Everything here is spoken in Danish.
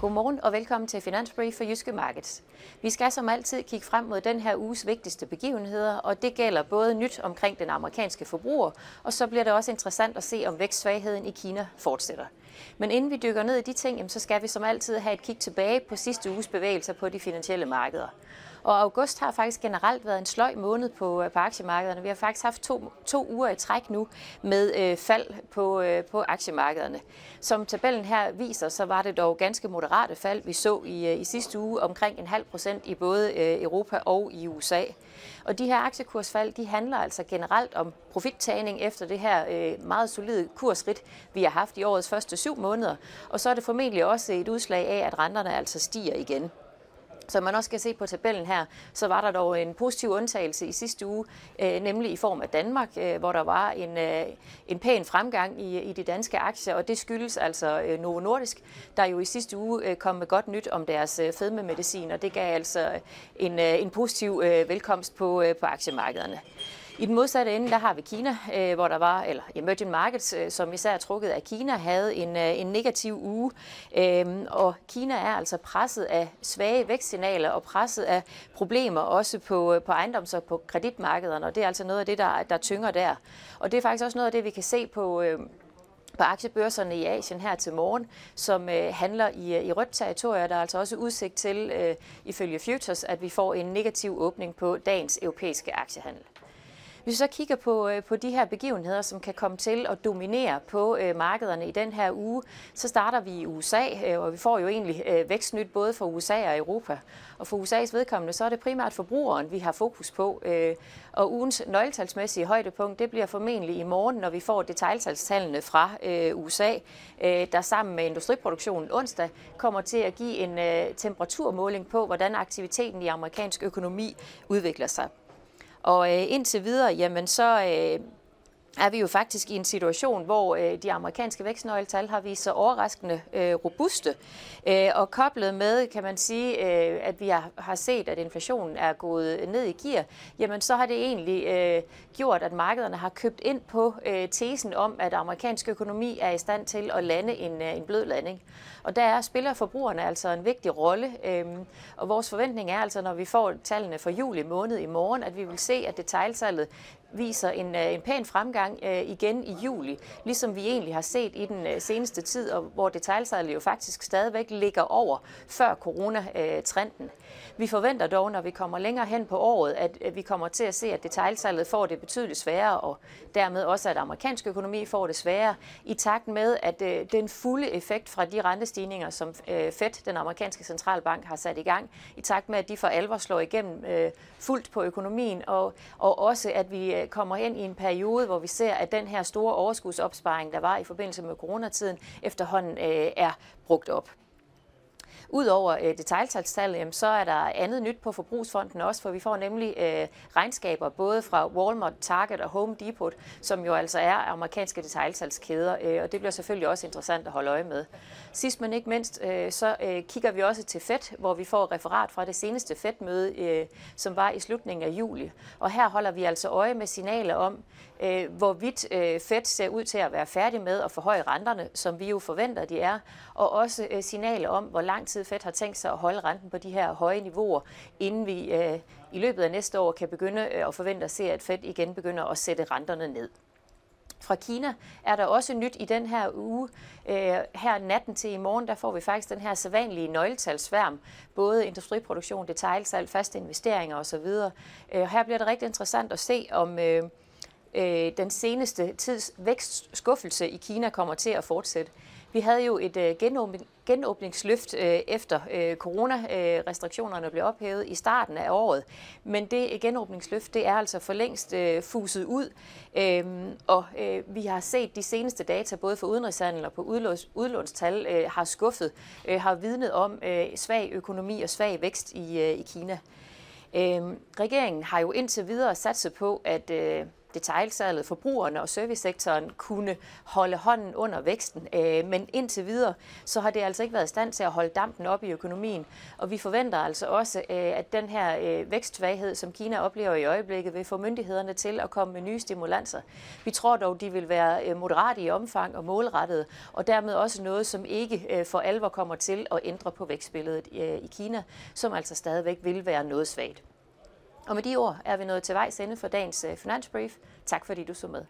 Godmorgen og velkommen til Finansbrief for Jyske Markets. Vi skal som altid kigge frem mod den her uges vigtigste begivenheder, og det gælder både nyt omkring den amerikanske forbruger, og så bliver det også interessant at se, om vækstsvagheden i Kina fortsætter. Men inden vi dykker ned i de ting, så skal vi som altid have et kig tilbage på sidste uges bevægelser på de finansielle markeder. Og august har faktisk generelt været en sløj måned på, øh, på aktiemarkederne. Vi har faktisk haft to, to uger i træk nu med øh, fald på, øh, på aktiemarkederne. Som tabellen her viser, så var det dog ganske moderate fald, vi så i, øh, i sidste uge omkring en halv procent i både øh, Europa og i USA. Og de her aktiekursfald, de handler altså generelt om profittagning efter det her øh, meget solide kursrit, vi har haft i årets første syv måneder. Og så er det formentlig også et udslag af, at renterne altså stiger igen. Som man også kan se på tabellen her, så var der dog en positiv undtagelse i sidste uge, øh, nemlig i form af Danmark, øh, hvor der var en, øh, en pæn fremgang i, i de danske aktier, og det skyldes altså øh, Novo Nordisk, der jo i sidste uge øh, kom med godt nyt om deres øh, fedmemedicin, og det gav altså en, øh, en positiv øh, velkomst på, øh, på aktiemarkederne. I den modsatte ende, der har vi Kina, øh, hvor der var, eller emerging markets, øh, som især er trukket af Kina, havde en, øh, en negativ uge. Øhm, og Kina er altså presset af svage vækstsignaler og presset af problemer også på, øh, på ejendoms- og på kreditmarkederne, og det er altså noget af det, der, der tynger der. Og det er faktisk også noget af det, vi kan se på øh, på aktiebørserne i Asien her til morgen, som øh, handler i, øh, i rødt territorier. Der er altså også udsigt til, øh, ifølge Futures, at vi får en negativ åbning på dagens europæiske aktiehandel. Hvis vi så kigger på, øh, på de her begivenheder, som kan komme til at dominere på øh, markederne i den her uge, så starter vi i USA, øh, og vi får jo egentlig øh, vækstnyt både for USA og Europa. Og for USA's vedkommende, så er det primært forbrugeren, vi har fokus på. Øh, og ugens nøgletalsmæssige højdepunkt, det bliver formentlig i morgen, når vi får detaljtalstallene fra øh, USA, der sammen med industriproduktionen onsdag kommer til at give en temperaturmåling på, hvordan aktiviteten i amerikansk økonomi udvikler sig. Og øh, indtil videre, jamen så øh, er vi jo faktisk i en situation, hvor øh, de amerikanske vækstnøgletal har vist sig overraskende øh, robuste. Øh, og koblet med, kan man sige, øh, at vi har, har set, at inflationen er gået ned i gear, jamen så har det egentlig øh, gjort, at markederne har købt ind på øh, tesen om, at amerikansk økonomi er i stand til at lande en, øh, en blød landing. Og der spiller forbrugerne altså en vigtig rolle. Øh, og vores forventning er altså, når vi får tallene for juli måned i morgen, at vi vil se, at detailsalget viser en, øh, en pæn fremgang øh, igen i juli, ligesom vi egentlig har set i den øh, seneste tid, og hvor detaljsalget jo faktisk stadigvæk ligger over før coronatrenden. Vi forventer dog, når vi kommer længere hen på året, at vi kommer til at se, at detaljsalget får det betydeligt sværere, og dermed også, at amerikansk økonomi får det sværere, i takt med, at øh, den fulde effekt fra de rentestigninger, som øh, Fed, den amerikanske centralbank, har sat i gang, i takt med, at de for alvor slår igennem øh, fuldt på økonomien, og, og også, at vi kommer ind i en periode, hvor vi ser, at den her store overskudsopsparing, der var i forbindelse med coronatiden, efterhånden øh, er brugt op. Udover øh, detaljtalstal, så er der andet nyt på forbrugsfonden også, for vi får nemlig øh, regnskaber både fra Walmart, Target og Home Depot, som jo altså er amerikanske detaljtalskæder, øh, og det bliver selvfølgelig også interessant at holde øje med. Sidst men ikke mindst, øh, så øh, kigger vi også til FED, hvor vi får referat fra det seneste FED-møde, øh, som var i slutningen af juli. Og her holder vi altså øje med signaler om, øh, hvorvidt øh, Fed ser ud til at være færdig med at forhøje renterne, som vi jo forventer, de er, og også øh, signaler om, hvor lang tid Fed har tænkt sig at holde renten på de her høje niveauer, inden vi øh, i løbet af næste år kan begynde øh, at forvente at se, at Fed igen begynder at sætte renterne ned. Fra Kina er der også nyt i den her uge. Øh, her natten til i morgen, der får vi faktisk den her sædvanlige nøgletalsværm. Både industriproduktion, detailsalg, faste investeringer osv. Øh, her bliver det rigtig interessant at se, om øh, den seneste tids vækstskuffelse i Kina kommer til at fortsætte. Vi havde jo et øh, genåbning, genåbningsløft øh, efter øh, coronarestriktionerne øh, blev ophævet i starten af året. Men det genåbningsløft, det er altså for længst øh, fuset ud. Øhm, og øh, vi har set de seneste data, både for udenrigshandel og på udlåns, udlånstal, øh, har skuffet, øh, har vidnet om øh, svag økonomi og svag vækst i, øh, i Kina. Øh, regeringen har jo indtil videre satset på, at øh, detailsalget, forbrugerne og servicesektoren kunne holde hånden under væksten. Øh, men indtil videre, så har det altså ikke været i stand til at holde dampen op i økonomien. Og vi forventer altså også, øh, at den her øh, vækstsvaghed, som Kina oplever i øjeblikket, vil få myndighederne til at komme med nye stimulanser. Vi tror dog, de vil være moderate i omfang og målrettede, og dermed også noget, som ikke for alvor kommer til at ændre på vækstbilledet i Kina, som altså stadigvæk vil være noget svagt. Og med de ord er vi nået til vejs ende for dagens øh, finansbrief. Tak fordi du så med.